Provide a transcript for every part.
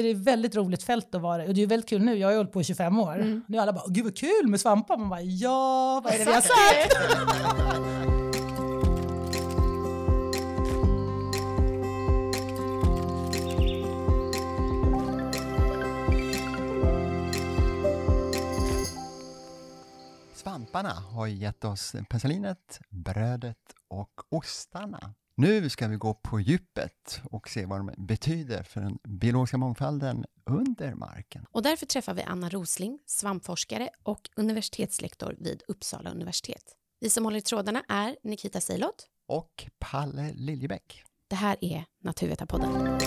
är det ett väldigt roligt fält att vara i. Och det är ju väldigt kul nu, jag har ju hållit på i 25 år. Mm. Nu är alla bara, gud vad kul med svampar. Man bara, ja, vad är det vi har sagt? Svamparna har gett oss penicillinet, brödet och ostarna. Nu ska vi gå på djupet och se vad de betyder för den biologiska mångfalden under marken. Och därför träffar vi Anna Rosling, svampforskare och universitetslektor vid Uppsala universitet. Vi som håller i trådarna är Nikita Seilot. Och Palle Liljebäck. Det här är Naturvetarpodden.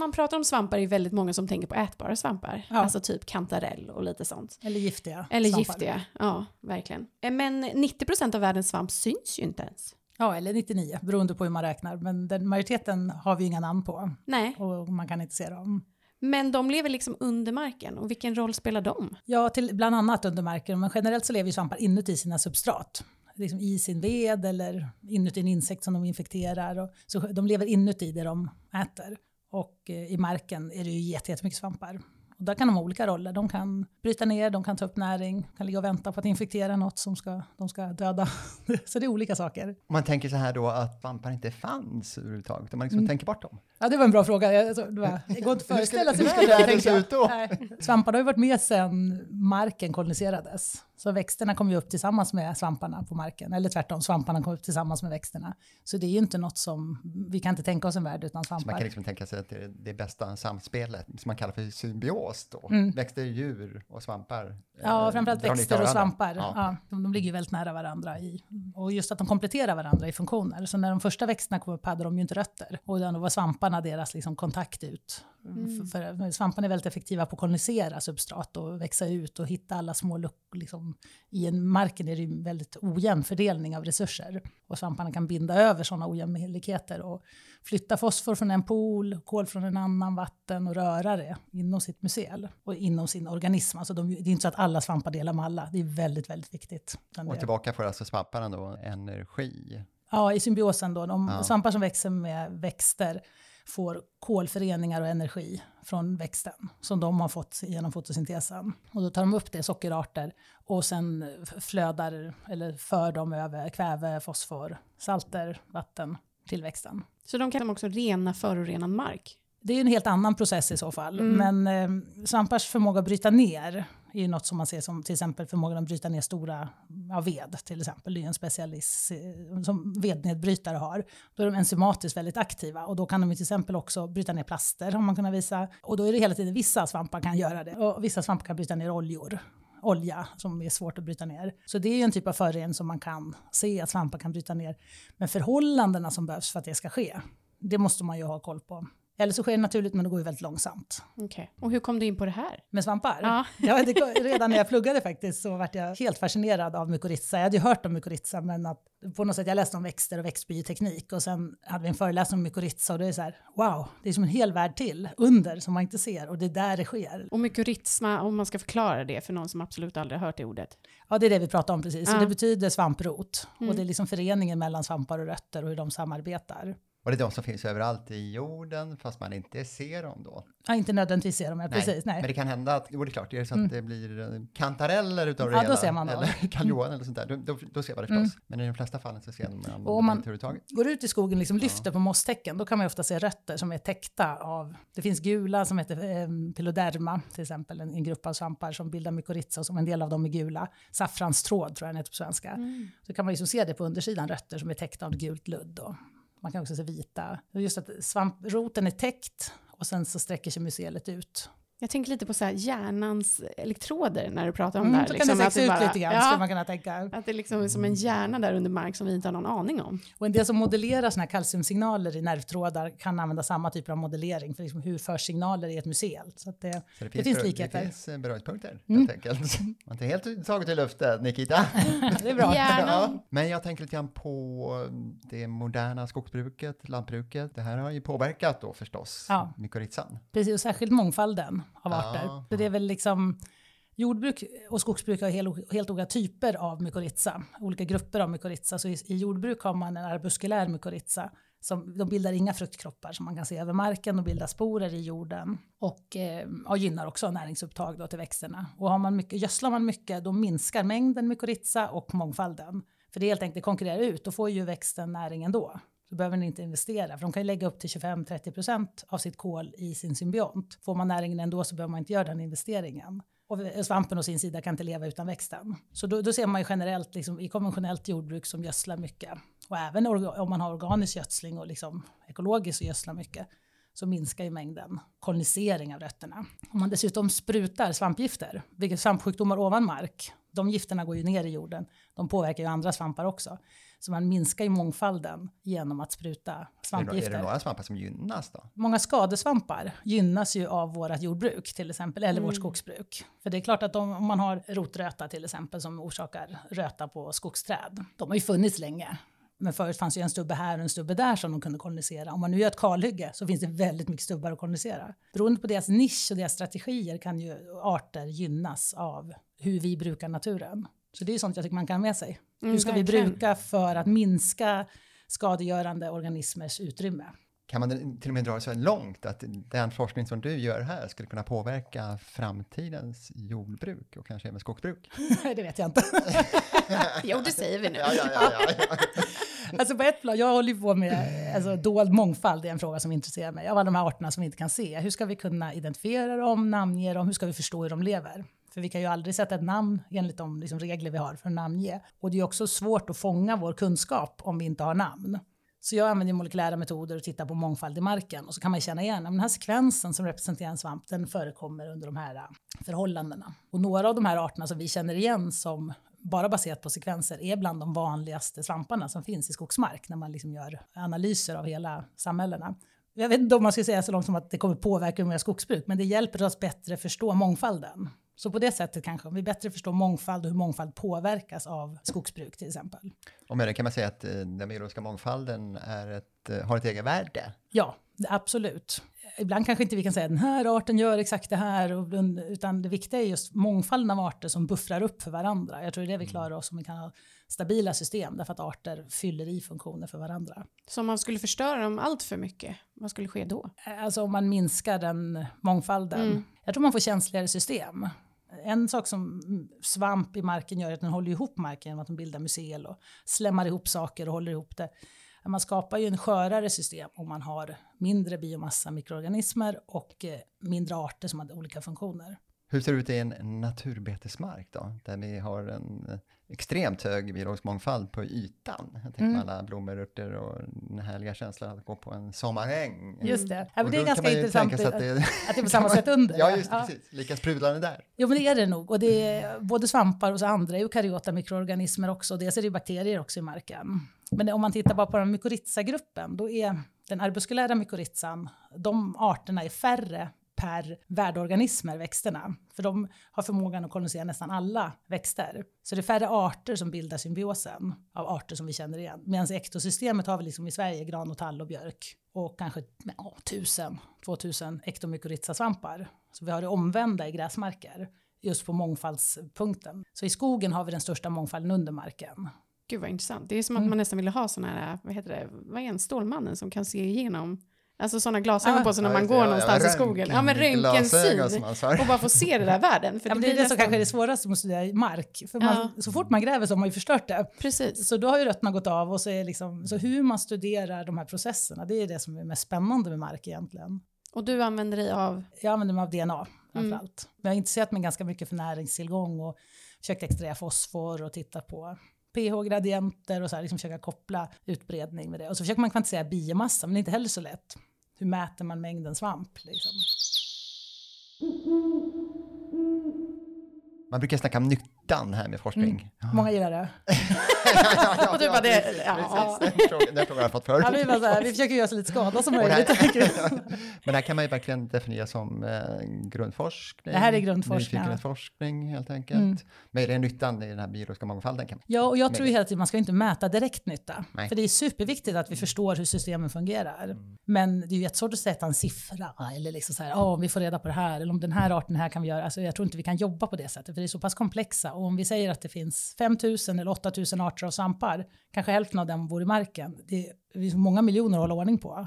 Man pratar om svampar är det väldigt många som tänker på ätbara svampar. Ja. Alltså typ kantarell och lite sånt. Eller giftiga Eller svampar. giftiga, ja verkligen. Eh, Men 90% av världens svamp syns ju inte ens. Ja, eller 99, beroende på hur man räknar. Men den majoriteten har vi inga namn på Nej, och man kan inte se dem. men de lever liksom under marken och vilken roll spelar de? Ja, till, bland annat under marken, men generellt så lever ju svampar inuti sina substrat. Liksom I sin ved eller inuti en insekt som de infekterar. Och, så de lever inuti det de äter. Och eh, i marken är det ju jätte- jättemycket svampar. Och där kan de ha olika roller. De kan bryta ner, de kan ta upp näring, kan ligga och vänta på att infektera något som ska, de ska döda. så det är olika saker. Man tänker så här då att svampar inte fanns överhuvudtaget, om man liksom Mm. tänker bort dem. Ja, det var en bra fråga. Jag, alltså, det, var, det går inte att föreställa sig hur ska världen tänker se jag. ut då? Nej. Svamparna har ju varit med sedan marken koloniserades. Så växterna kom ju upp tillsammans med svamparna på marken. Eller tvärtom, svamparna kom upp tillsammans med växterna. Så det är ju inte något som, vi kan inte tänka oss en värld utan Så man svampar. kan liksom tänka sig att det är det bästa samspelet, som man kallar för symbios då. Mm. Växter, djur och svampar. Ja, eh, framförallt växter och svampar. Ja. Ja. de, de ligger ju väldigt nära varandra. I, och just att de kompletterar varandra i funktioner. Så när de första växterna kom upp hade de ju inte rötter. Och då var svamparna deras liksom kontakt ut. För, för svamparna är väldigt effektiva på att kolonisera substrat och växa ut och hitta alla små luckor. Liksom. I en marken är det ju väldigt ojämn fördelning av resurser. Och svamparna kan binda över sådana ojämlikheter och flytta fosfor från en pool, kol från en annan, vatten och röra det inom sitt mycel och inom sin organism. Alltså de, det är inte så att alla svampar delar med alla. Det är väldigt, väldigt viktigt. Och tillbaka får alltså svamparna då energi. Ja, i symbiosen då. De Ja. svampar som växer med växter får kolföreningar och energi från växten som de har fått genom fotosyntesen. Och då tar de upp det, sockerarter, och sen flödar eller för dem över kväve, fosfor, salter, vatten till växten. Så de kan också rena förorenad mark? Det är en helt annan process i så fall. Mm. Men eh, svampars förmåga att bryta ner är ju något som man ser som till exempel förmågan att bryta ner stora ja, ved till exempel. Det är ju en specialist som vednedbrytare har. Då är de enzymatiskt väldigt aktiva och då kan de ju till exempel också bryta ner plaster har man kunnat visa. Och då är det hela tiden vissa svampar kan göra det och vissa svampar kan bryta ner oljor olja som är svårt att bryta ner. Så det är ju en typ av förorening som man kan se att svampar kan bryta ner. Men förhållandena som behövs för att det ska ske, det måste man ju ha koll på. Eller så sker det naturligt men det går ju väldigt långsamt. Okej. Och hur kom du in på det här? Med svampar? Ja. Ja, det, redan när jag pluggade faktiskt så vart jag helt fascinerad av mykorrhiza. Jag hade ju hört om mykorrhiza men att på något sätt, jag läste om växter och växtbioteknik och sen hade vi en föreläsning om mykorrhiza och det är så här, wow, det är som en hel värld till under som man inte ser och det är där det sker. Och mykorrhiza, om man ska förklara det för någon som absolut aldrig har hört det ordet. Ja, det är det vi pratar om precis. Ja. det betyder svamprot Mm. och det är liksom föreningen mellan svampar och rötter och hur de samarbetar. Och det är de som finns överallt i jorden, fast man inte ser dem då. Ja, inte nödvändigtvis ser de, ja, precis. Nej. Men det kan hända att, jo det är klart, är det så att Mm. det blir eh, kantareller utav det Ja, då hela, ser man dem. eller karljohan eller sånt där, då, då, då ser man det förstås. Mm. Men i de flesta fallen så ser man Och om man- överhuvudtaget. går ut i skogen och liksom lyfter på mosstäcken, då kan man ju ofta se rötter som är täckta av, det finns gula som heter eh, piloderma, till exempel, en, en grupp av svampar som bildar mykorrhiza, och som en del av dem är gula. Saffranstråd tror jag den heter på svenska. Så kan man liksom se det på undersidan, rötter som är täckta av gult ludd. Då. Man kan också se vita. Just att svamproten är täckt och sen så sträcker sig mycelet ut. Jag tänker lite på så här hjärnans elektroder när du pratar om Mm, det här. så liksom, kan det se ut bara- lite grann, ja, skulle man kunna tänka. Att det liksom är som en hjärna där under mark som vi inte har någon aning om. Och en del som modellerar såna här kalciumsignaler i nervtrådar kan använda samma typ av modellering för liksom hur förs signaler i ett museum. Så att det, Så det finns berö- likheter. Det finns eh, beröringspunkter, Mm. helt enkelt. Man är helt taget i luften, Nikita. det är bra. Ja, men jag tänker lite grann på det moderna skogsbruket, lantbruket. Det här har ju påverkat då förstås Ja. mykorrhizan. Precis, och särskilt mångfalden av Ja. arter. Så det är väl liksom, jordbruk och skogsbruk har helt, helt olika typer av mykorrhiza, olika grupper av mykorrhiza. Så i, i jordbruk har man en arbuskulär mykorrhiza Som, de bildar inga fruktkroppar som man kan se över marken, de bildar sporer i jorden och, eh, och gynnar också näringsupptag då till växterna. Och har man mycket, gödslar man mycket då minskar mängden mykorrhiza och mångfalden. För det helt enkelt konkurrerar ut, då får ju växten näring ändå. Så behöver den inte investera, för de kan ju lägga upp till 25-30% av sitt kol i sin symbiont. Får man näringen ändå så behöver man inte göra den investeringen. Och svampen å sin sida kan inte leva utan växten. Så då, då ser man ju generellt liksom, i konventionellt jordbruk som gödslar mycket och även om man har organisk gödsling och liksom ekologiskt och gödslar mycket så minskar ju mängden kolonisering av rötterna. Om man dessutom sprutar svampgifter, vilket svampsjukdomar ovan mark, de gifterna går ju ner i jorden. De påverkar ju andra svampar också. Så man minskar ju mångfalden genom att spruta svampgifter. Är det några svampar som gynnas då? Många skadesvampar gynnas ju av vårt jordbruk till exempel, eller mm. vårt skogsbruk. För det är klart att om man har rotröta till exempel som orsakar röta på skogsträd, de har ju funnits länge. Men förut fanns ju en stubbe här och en stubbe där som de kunde kolonisera. Om man nu gör ett kalhygge så finns det väldigt mycket stubbar att kolonisera. Beroende på deras nisch och deras strategier kan ju arter gynnas av hur vi brukar naturen. Så det är sånt jag tycker man kan ha med sig. Mm, hur ska verkligen. vi bruka för att minska skadegörande organismers utrymme? Kan man till och med dra det så långt att den forskning som du gör här skulle kunna påverka framtidens jordbruk och kanske även skogsbruk? det vet jag inte. jo, det säger vi nu. Ja, ja, ja, alltså på ett plan, jag håller på med alltså, dold mångfald, det är en fråga som intresserar mig, av alla de här arterna som vi inte kan se. Hur ska vi kunna identifiera dem, namnge dem, hur ska vi förstå hur de lever? För vi kan ju aldrig sätta ett namn enligt de liksom, regler vi har för att namnge. Och det är också svårt att fånga vår kunskap om vi inte har namn. Så jag använder molekylära metoder och tittar på mångfald i marken och så kan man känna igen att den här sekvensen som representerar en svamp den förekommer under de här äh, förhållandena. Och några av de här arterna som vi känner igen som bara baserat på sekvenser är bland de vanligaste svamparna som finns i skogsmark när man liksom gör analyser av hela samhällena. Jag vet inte om man ska säga så långt som att det kommer påverka hur man gör skogsbruk, men det hjälper oss bättre förstå mångfalden. Så på det sättet kanske vi bättre förstår mångfald och hur mångfald påverkas av skogsbruk till exempel. Och med det kan man säga att eh, den biologiska mångfalden är ett, eh, har ett eget värde? Ja, absolut. Ibland kanske inte vi kan säga att den här arten gör exakt det här, utan det viktiga är just mångfalden av arter som buffrar upp för varandra. Jag tror det är det vi mm. klarar oss om vi kan ha stabila system, därför att arter fyller i funktioner för varandra. Så om man skulle förstöra dem allt för mycket, vad skulle ske då? Alltså om man minskar den mångfalden. Mm. Jag tror man får känsligare system en sak som svamp i marken gör är att den håller ihop marken genom att den bildar mycel och slämmar ihop saker och håller ihop det. Man skapar ju en skörare system om man har mindre biomassa mikroorganismer och eh, mindre arter som har olika funktioner. Hur ser det ut i en naturbetesmark då, där vi har en extremt hög biologisk mångfald på ytan? Jag tänker mm. alla blommor, örter och den härliga känslan att gå på en sommaräng. Just det, ja, men det är ganska intressant att det, att det är på samma sätt under. Ja, just ja. precis, lika sprudlande där. Jo, men det är det nog. Och det är både svampar och så andra eukaryota mikroorganismer också. Dels är det bakterier också i marken. Men om man tittar bara på den mykorrhiza-gruppen, då är den arbuskulära mykorrhizan, de arterna är färre per värdeorganismer, växterna. För de har förmågan att kolonisera nästan alla växter. Så det är färre arter som bildar symbiosen av arter som vi känner igen. Medan i ektosystemet har vi liksom i Sverige gran och tall och björk och kanske ja, 1000, 2000 ektomykorrhiza-svampar. Så vi har det omvända i gräsmarker just på mångfaldspunkten. Så i skogen har vi den största mångfalden under marken. Gud vad intressant. Det är som att mm. man nästan ville ha sådana här, vad heter det, vad är en Stålmannen som kan se igenom Alltså sådana glasögon ah, på sig när man går någonstans ja, i skogen. Ja men röntgensyn. Och bara få se den där världen. För ja, det, det är det som kanske är det svåraste med att studera mark. För man, så fort man gräver så har man ju förstört det. Precis. Så då har ju rötterna gått av och så är liksom, så hur man studerar de här processerna, det är det som är mest spännande med mark egentligen. Och du använder dig av? Jag använder mig av DNA framförallt. Mm. Jag har intresserat mig ganska mycket för näringstillgång och försökt extrahera fosfor och titta på pH-gradienter och så här, liksom försöka koppla utbredning med det. Och så försöker man kvantifiera biomassa, men det är inte heller så lätt hur mäter man mängden svamp? Liksom? Man brukar snacka om nyttan här med forskning. Mm. Många gillar det. ja, ja, och du bara, det, ja. Den frågan har jag fått förut. Ja, vi, bara så här, vi försöker göra så lite skada som möjligt. Men det här kan man ju verkligen definiera som eh, grundforskning. Det här är grundforskning. Nyfikenhetsforskning helt enkelt. Mm. Men det är nyttan i den här biologiska mångfalden. Kan ja, och jag tror hela tiden man ska inte mäta direkt nytta. Nej. För det är superviktigt att vi förstår hur systemen fungerar. Mm. Men det är ju jättesvårt att sätta en siffra eller liksom så här, oh, om vi får reda på det här eller om den här arten här kan vi göra. Alltså, jag tror inte vi kan jobba på det sättet för det är så pass komplexa Och om vi säger att det finns 5 000 eller 8 000 arter av svampar, kanske hälften av dem bor i marken. Det är många miljoner att hålla ordning på.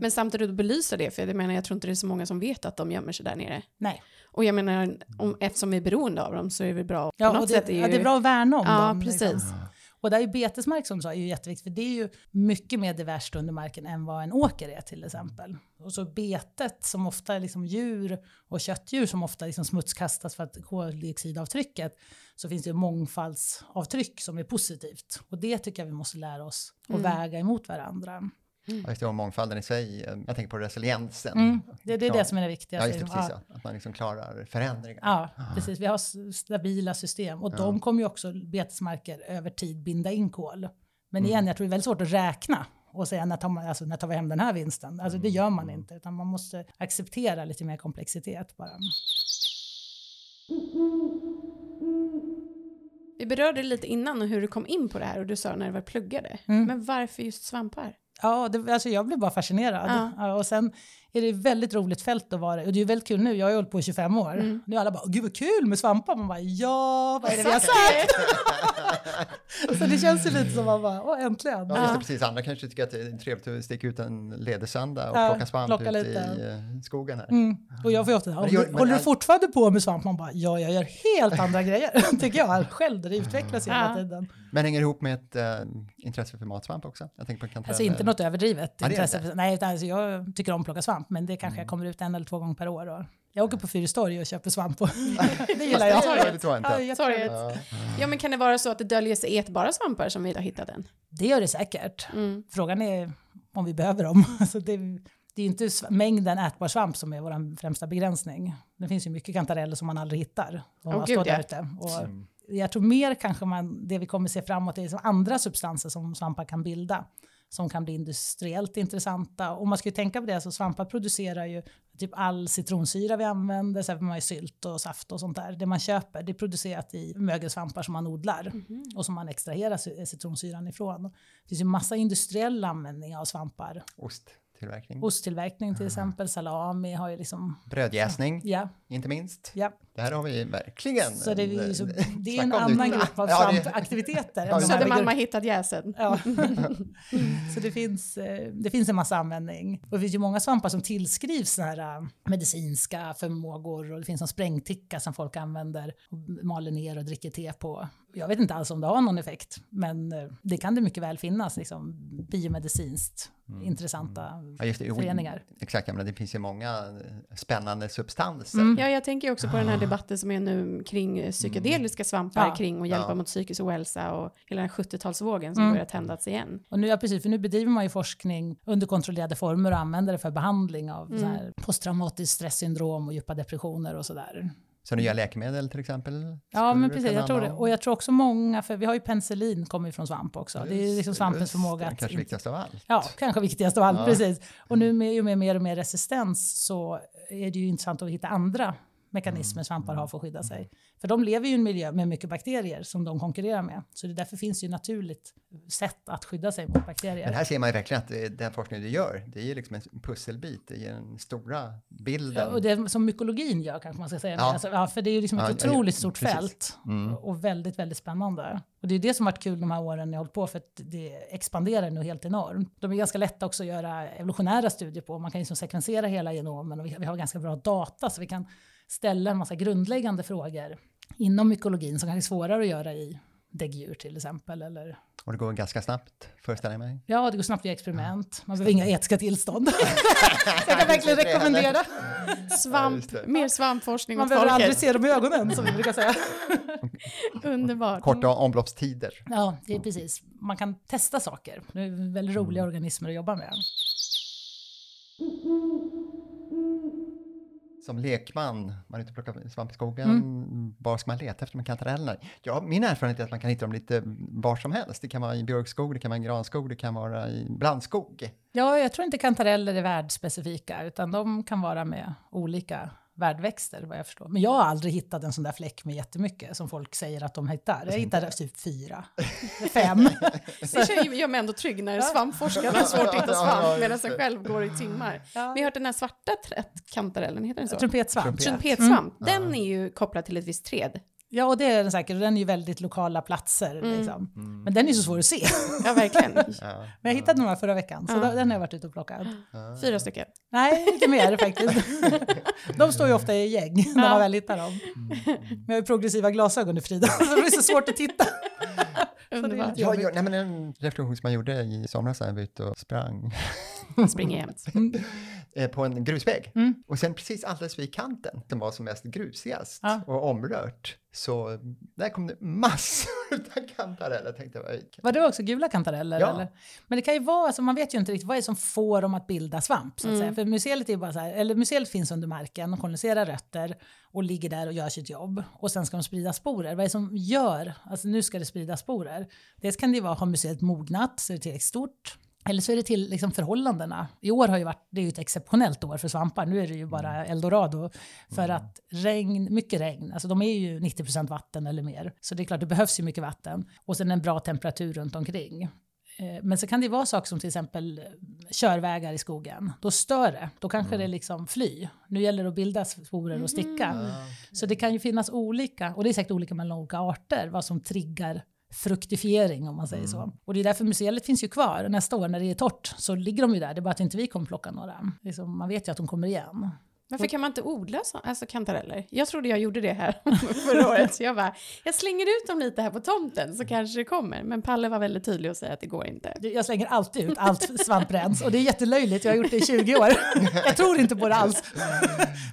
Men samtidigt belysa det, för jag menar jag tror inte det är så många som vet att de gömmer sig där nere. Nej. Och jag menar, om, eftersom vi är beroende av dem så är det bra ja, på något det, sätt. Är ju... Ja, det är bra att värna om ja, dem. Precis. Liksom. Och där är betesmark som du sa är ju jätteviktigt, för det är ju mycket mer diverst under marken än vad en åker är till exempel. Och så betet som ofta är liksom djur och köttdjur som ofta liksom smutskastas för att koldioxidavtrycket, så finns det ju mångfaldsavtryck som är positivt. Och det tycker jag vi måste lära oss att mm. väga emot varandra. Mm. Just det, och mångfalden i sig, eh, jag tänker på resiliensen. Mm. Det, det är det som är det viktigaste. Ja, just det, precis, ja. Att man liksom klarar förändringar. Ja, precis. Vi har stabila system och ja. de kommer ju också, betesmarker, över tid binda in kol. Men mm. igen, jag tror det är väldigt svårt att räkna och säga när tar, man, alltså, när tar vi hem den här vinsten? Alltså det gör man mm. inte, utan man måste acceptera lite mer komplexitet bara. Vi berörde lite innan hur du kom in på det här och du sa när du var pluggade. Mm. Men varför just svampar? Ja, det, alltså jag blev bara fascinerad. Ja. Och sen är det ett väldigt roligt fält att vara Och det är väldigt kul nu, jag har ju hållit på i 25 år. Mm. Nu är alla bara, gud vad kul med svampar. Man bara, ja, vad är det vi har sagt? så det känns ju lite som man bara, åh äntligen. Ja, just det, precis. Andra kanske tycker att det är trevligt att sticka ut en ledersanda och ja, plocka svamp plocka ute i uh, skogen här. Mm. Och jag får ofta, håller, gör, håller du fortfarande på med svamp? Man bara, ja, jag gör helt andra grejer, tycker jag själv. Det utvecklas hela ja. tiden. Men hänger det ihop med ett uh, intresse för matsvamp också? Jag tänker på Alltså inte något överdrivet intresse. För, nej, alltså, jag tycker om att plocka svamp, men det kanske mm. jag kommer ut en eller två gånger per år. Och jag åker på Fyristorg och köper svamp. Och det gillar jag. Torget. Det jag inte. Torget. Ja. men kan det vara så att det döljer sig ätbara svampar som vi har hittat än? Det gör det säkert. Mm. Frågan är om vi behöver dem. Alltså det, det är inte mängden ätbar svamp som är vår främsta begränsning. Det finns ju mycket kantareller som man aldrig hittar. Om oh, gud, ja. ute. Och mm. Jag tror mer kanske man, det vi kommer se framåt är liksom andra substanser som svampar kan bilda som kan bli industriellt intressanta. Och man ska ju tänka på det, alltså svampar producerar ju typ all citronsyra vi använder, så man har sylt och saft och sånt där. Det man köper, det är producerat i mögelsvampar som man odlar mm -hmm. och som man extraherar citronsyran ifrån. Det finns ju massa industriell användning av svampar. Ost Osttillverkning. Osttillverkning till exempel, salami har ju liksom... Brödjäsning, ja. inte minst. Ja. Det här har vi verkligen. Så det är, så, det är en annan grupp av ja, aktiviteter. Ja, Södermalm har hittat jäsen. Ja. så det finns, eh, det finns en massa användning. Och det finns ju många svampar som tillskrivs såna här eh, medicinska förmågor och det finns en sprängticka som folk använder och maler ner och dricker te på. Jag vet inte alls om det har någon effekt, men eh, det kan det mycket väl finnas liksom, biomedicinskt mm. intressanta mm. ja, det, föreningar. Exakt, men det finns ju många spännande substanser. Mm. Ja, jag tänker också på den här debatten som är nu kring eh, psykedeliska mm. svampar, ja. kring att hjälpa ja. mot psykisk ohälsa och hela den 70-talsvågen som mm. börjar tändas igen. Och nu, ja, precis, för nu bedriver man ju forskning under kontrollerade former och använder det för behandling av mm. posttraumatiskt stresssyndrom och djupa depressioner och sådär. Så nya läkemedel till exempel? Ja, men precis. Jag tror det. Och jag tror också många, för vi har ju penicillin, kommer ju från svamp också. Just, det är liksom svampens förmåga att... Kanske viktigast av allt. Ja, kanske viktigast av allt, ja. precis. Och nu med, med mer och mer resistens så är det ju intressant att hitta andra mekanismer mm. svampar har för att skydda sig. För de lever ju i en miljö med mycket bakterier som de konkurrerar med. Så det därför finns ju naturligt sätt att skydda sig mot bakterier. Men här ser man ju verkligen att den forskning du gör, det är ju liksom en pusselbit i den stora bilden. Ja, och det som mykologin gör kanske man ska säga. Ja. Alltså, ja, för det är ju liksom ett ja, otroligt stort precis. fält mm. och väldigt, väldigt spännande. Och det är det som varit kul de här åren jag har hållit på för att det expanderar nu helt enormt. De är ganska lätta också att göra evolutionära studier på. Man kan liksom sekvensera hela genomen och vi har ganska bra data så vi kan ställa en massa grundläggande frågor inom mykologin som kanske är svårare att göra i däggdjur till exempel. Eller... Och det går ganska snabbt, föreställer jag mig? Ja, det går snabbt via experiment. Man behöver inga etiska tillstånd. jag kan verkligen rekommendera. Svamp, ja, mer svampforskning Man behöver aldrig se dem i ögonen, som vi brukar säga. Underbart. Korta omloppstider. Ja, det är precis. Man kan testa saker. Det är väldigt roliga mm. organismer att jobba med som lekman, man är ute och plockar svamp i skogen, mm. var ska man leta efter de kantarellerna? Ja, min erfarenhet är att man kan hitta dem lite var som helst. Det kan vara i björkskog, det kan vara i granskog, det kan vara i blandskog. Ja, jag tror inte kantareller är världspecifika, utan de kan vara med olika värdväxter vad jag förstår. Men jag har aldrig hittat en sån där fläck med jättemycket som folk säger att de hittar. Jag hittade typ fyra, fem. det gör mig ändå trygg när svampforskarna har svårt att hitta svamp medan jag själv går i timmar. Ja. Vi har hört den här svarta trättkantarellen, heter den så? Trumpetsvamp. Trumpetsvamp, mm. den är ju kopplad till ett visst träd. Ja, och det är den säkert. Den är ju väldigt lokala platser. Mm. Liksom. Mm. Men den är så svår att se. Ja, verkligen. Men jag hittade några förra veckan, så ja. den har jag varit ute och plockat. Fyra stycken? Nej, lite mer faktiskt. De står ju ofta i gäng ja. när man väl hittar dem. Men jag har ju progressiva glasögon i Frida, så det blir så svårt att titta. Ja, ja, nej, men en reflektion som man gjorde i somras när jag var ute och sprang. Springer jämt. Eh, på en grusväg. Mm. Och sen precis alldeles vid kanten, som var som mest grusigast ja. och omrört, så där kom det massor av kantareller. Tänkte jag, var det också gula kantareller? Ja. Eller? Men det kan ju vara, alltså, man vet ju inte riktigt vad det är som får dem att bilda svamp. Så att mm. säga. För mycelet, är bara så här, eller mycelet finns under marken, de koloniserar rötter och ligger där och gör sitt jobb. Och sen ska de sprida sporer. Vad är det som gör, alltså nu ska det sprida sporer? Dels kan det ju vara, har mycelet mognat så är det tillräckligt stort. Eller så är det till liksom förhållandena. I år har ju varit, det är ju ett exceptionellt år för svampar. Nu är det ju bara mm. eldorado. För mm. att regn, mycket regn, alltså de är ju 90% vatten eller mer. Så det är klart, det behövs ju mycket vatten. Och sen en bra temperatur runt omkring. Eh, men så kan det vara saker som till exempel körvägar i skogen. Då stör det. Då kanske mm. det liksom fly. Nu gäller det att bilda sporer och sticka. Mm. Så det kan ju finnas olika, och det är säkert olika mellan olika arter, vad som triggar fruktifiering om man säger mm. så. Och det är därför museet finns ju kvar. Nästa år när det är torrt så ligger de ju där. Det är bara att inte vi kommer plocka några. Liksom, man vet ju att de kommer igen. Varför kan man inte odla så, alltså kantareller? Jag trodde jag gjorde det här förra året. Så jag bara, jag slänger ut dem lite här på tomten så kanske det kommer. Men Palle var väldigt tydlig och säger att det går inte. Jag slänger alltid ut allt svamprens och det är jättelöjligt. Jag har gjort det i 20 år. Jag tror inte på det alls.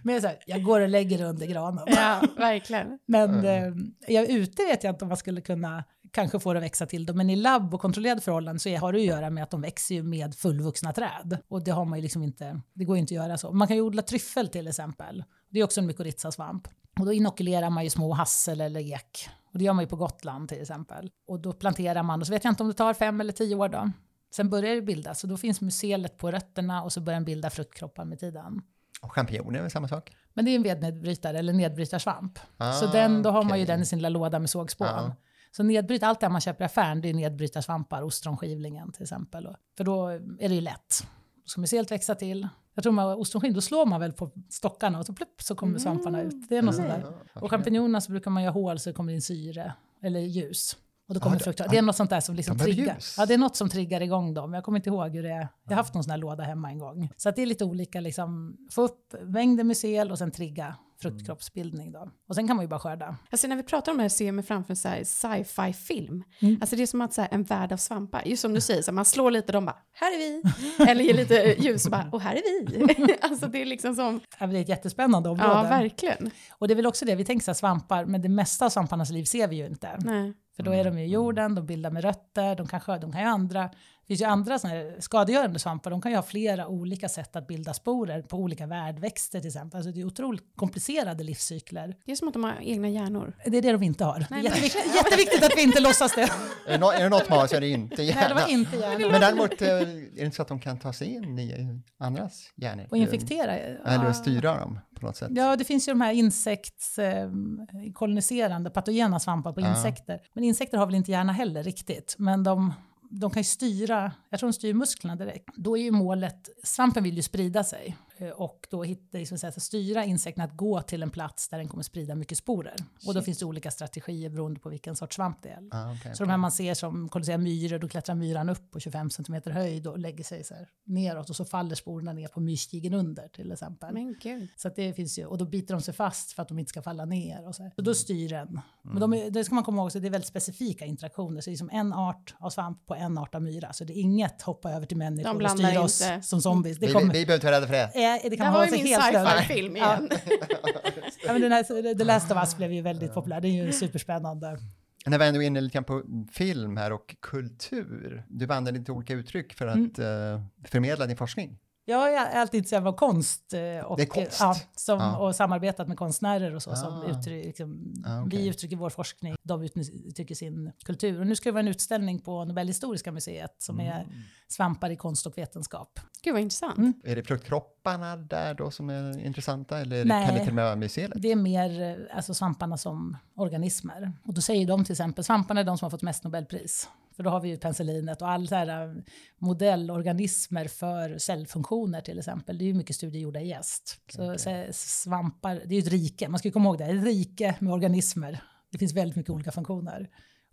Men jag, så här, jag går och lägger det under granen. Ja, verkligen. Men eh, jag ute vet jag inte om man skulle kunna kanske får det växa till dem. Men i labb och kontrollerade förhållanden så har det att göra med att de växer ju med fullvuxna träd. Och det har man ju liksom inte, det går ju inte att göra så. Man kan ju odla tryffel till exempel. Det är också en mykorrhizasvamp. Och då inokulerar man ju små hassel eller ek. Och det gör man ju på Gotland till exempel. Och då planterar man och så vet jag inte om det tar fem eller tio år då. Sen börjar det bildas och då finns mycelet på rötterna och så börjar den bilda fruktkroppar med tiden. Och champinjoner är väl samma sak? Men det är en vednedbrytare eller nedbrytarsvamp. Ah, så den, då har okay. man ju den i sin lilla låda med sågspån. Ah. Så nedbryt, allt det man köper i affären, det är nedbrytarsvampar, ostronskivlingen till exempel. För då är det ju lätt. Då ska myceliet växa till. Jag tror med ostronskiv, då slår man väl på stockarna och så plupp så kommer svamparna ut. Det är något mm. sånt där. Och champinjonerna så brukar man göra hål så det kommer in syre, eller ljus. Och då kommer ja, frukt. Det är något sånt där som liksom triggar. Ja, det är något som triggar igång dem. Jag kommer inte ihåg hur det är. Jag har haft någon sån här låda hemma en gång. Så det är lite olika, liksom, få upp mängden mycel och sen trigga fruktkroppsbildning då. Och sen kan man ju bara skörda. Alltså när vi pratar om det här ser jag mig framför så sci-fi film. Mm. Alltså det är som att så här, en värld av svampar. Just som du säger, så här, man slår lite och de bara, här är vi. Eller ger lite ljus och bara, och här är vi. alltså det är liksom som... Ja, det är ett jättespännande område. Ja, verkligen. Och det är väl också det, vi tänker så här, svampar, men det mesta av svamparnas liv ser vi ju inte. Nej. För då är de i jorden, de bildar med rötter, de kan, de kan ju andra det finns ju andra såna här skadegörande svampar, de kan ju ha flera olika sätt att bilda sporer på olika värdväxter till exempel. Alltså det är otroligt komplicerade livscykler. Det är som att de har egna hjärnor. Det är det de inte har. Nej, jätteviktigt, jätteviktigt att vi inte låtsas det. Är det något man har så är det inte hjärna. Nej, det var inte hjärna. Men däremot eh, är det inte så att de kan ta sig in i andras hjärnor? Och infektera? Eller ja. styra dem på något sätt? Ja, det finns ju de här insektskoloniserande eh, patogena svampar på ja. insekter. Men insekter har väl inte hjärna heller riktigt. Men de de kan ju styra, jag tror de styr musklerna direkt. Då är ju målet, svampen vill ju sprida sig. Eh, och då hitta, liksom, så att styra insekten att gå till en plats där den kommer sprida mycket sporer. Shit. Och då finns det olika strategier beroende på vilken sorts svamp det är. Ah, okay, så okay. de här man ser som koloniserar myror, då klättrar myran upp på 25 cm höjd och lägger sig så här neråt och så faller sporerna ner på myrstigen under till exempel. Men Gud. Så det finns ju, och då biter de sig fast för att de inte ska falla ner. Och så, här. så då styr den. Mm. Men de är, det ska man komma ihåg, så det är väldigt specifika interaktioner. Så det är som en art av svamp på en art av myra. Så det är inget hoppa över till människor och styra oss som zombies. Det kommer, vi, vi behöver inte vara rädda för det. Eh, det kan det var ju min sci-fi-film igen. ja, men den här, The Last of Us blev ju väldigt populär, det är ju superspännande. När vi ändå är inne lite grann på film här och kultur, du använder lite olika uttryck för att mm. uh, förmedla din forskning. Jag är alltid intresserad av konst, eh, och, konst. Ja, som, ja. och samarbetat med konstnärer och så. Ah. Som uttryck, liksom, ah, okay. Vi uttrycker vår forskning, de uttrycker sin kultur. Och nu ska det vara en utställning på Nobelhistoriska museet som mm. är svampar i konst och vetenskap. Gud vad intressant. Mm. Är det fruktkropparna där då som är intressanta eller Nej, kan det till och med vara museet? det är mer eh, alltså, svamparna som organismer. Och då säger de till exempel, svamparna är de som har fått mest Nobelpris. För då har vi ju penicillinet och alla så här äh, modellorganismer för cellfunktioner till exempel. Det är ju mycket studier gjorda i gäst. Så, okay. så svampar, det är ju ett rike, man ska ju komma ihåg det, ett rike med organismer. Det finns väldigt mycket olika funktioner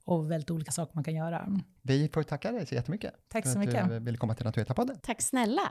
och väldigt olika saker man kan göra. Vi får tacka dig så jättemycket Tack för så att mycket. du ville komma till Naturvetarpodden. Tack snälla.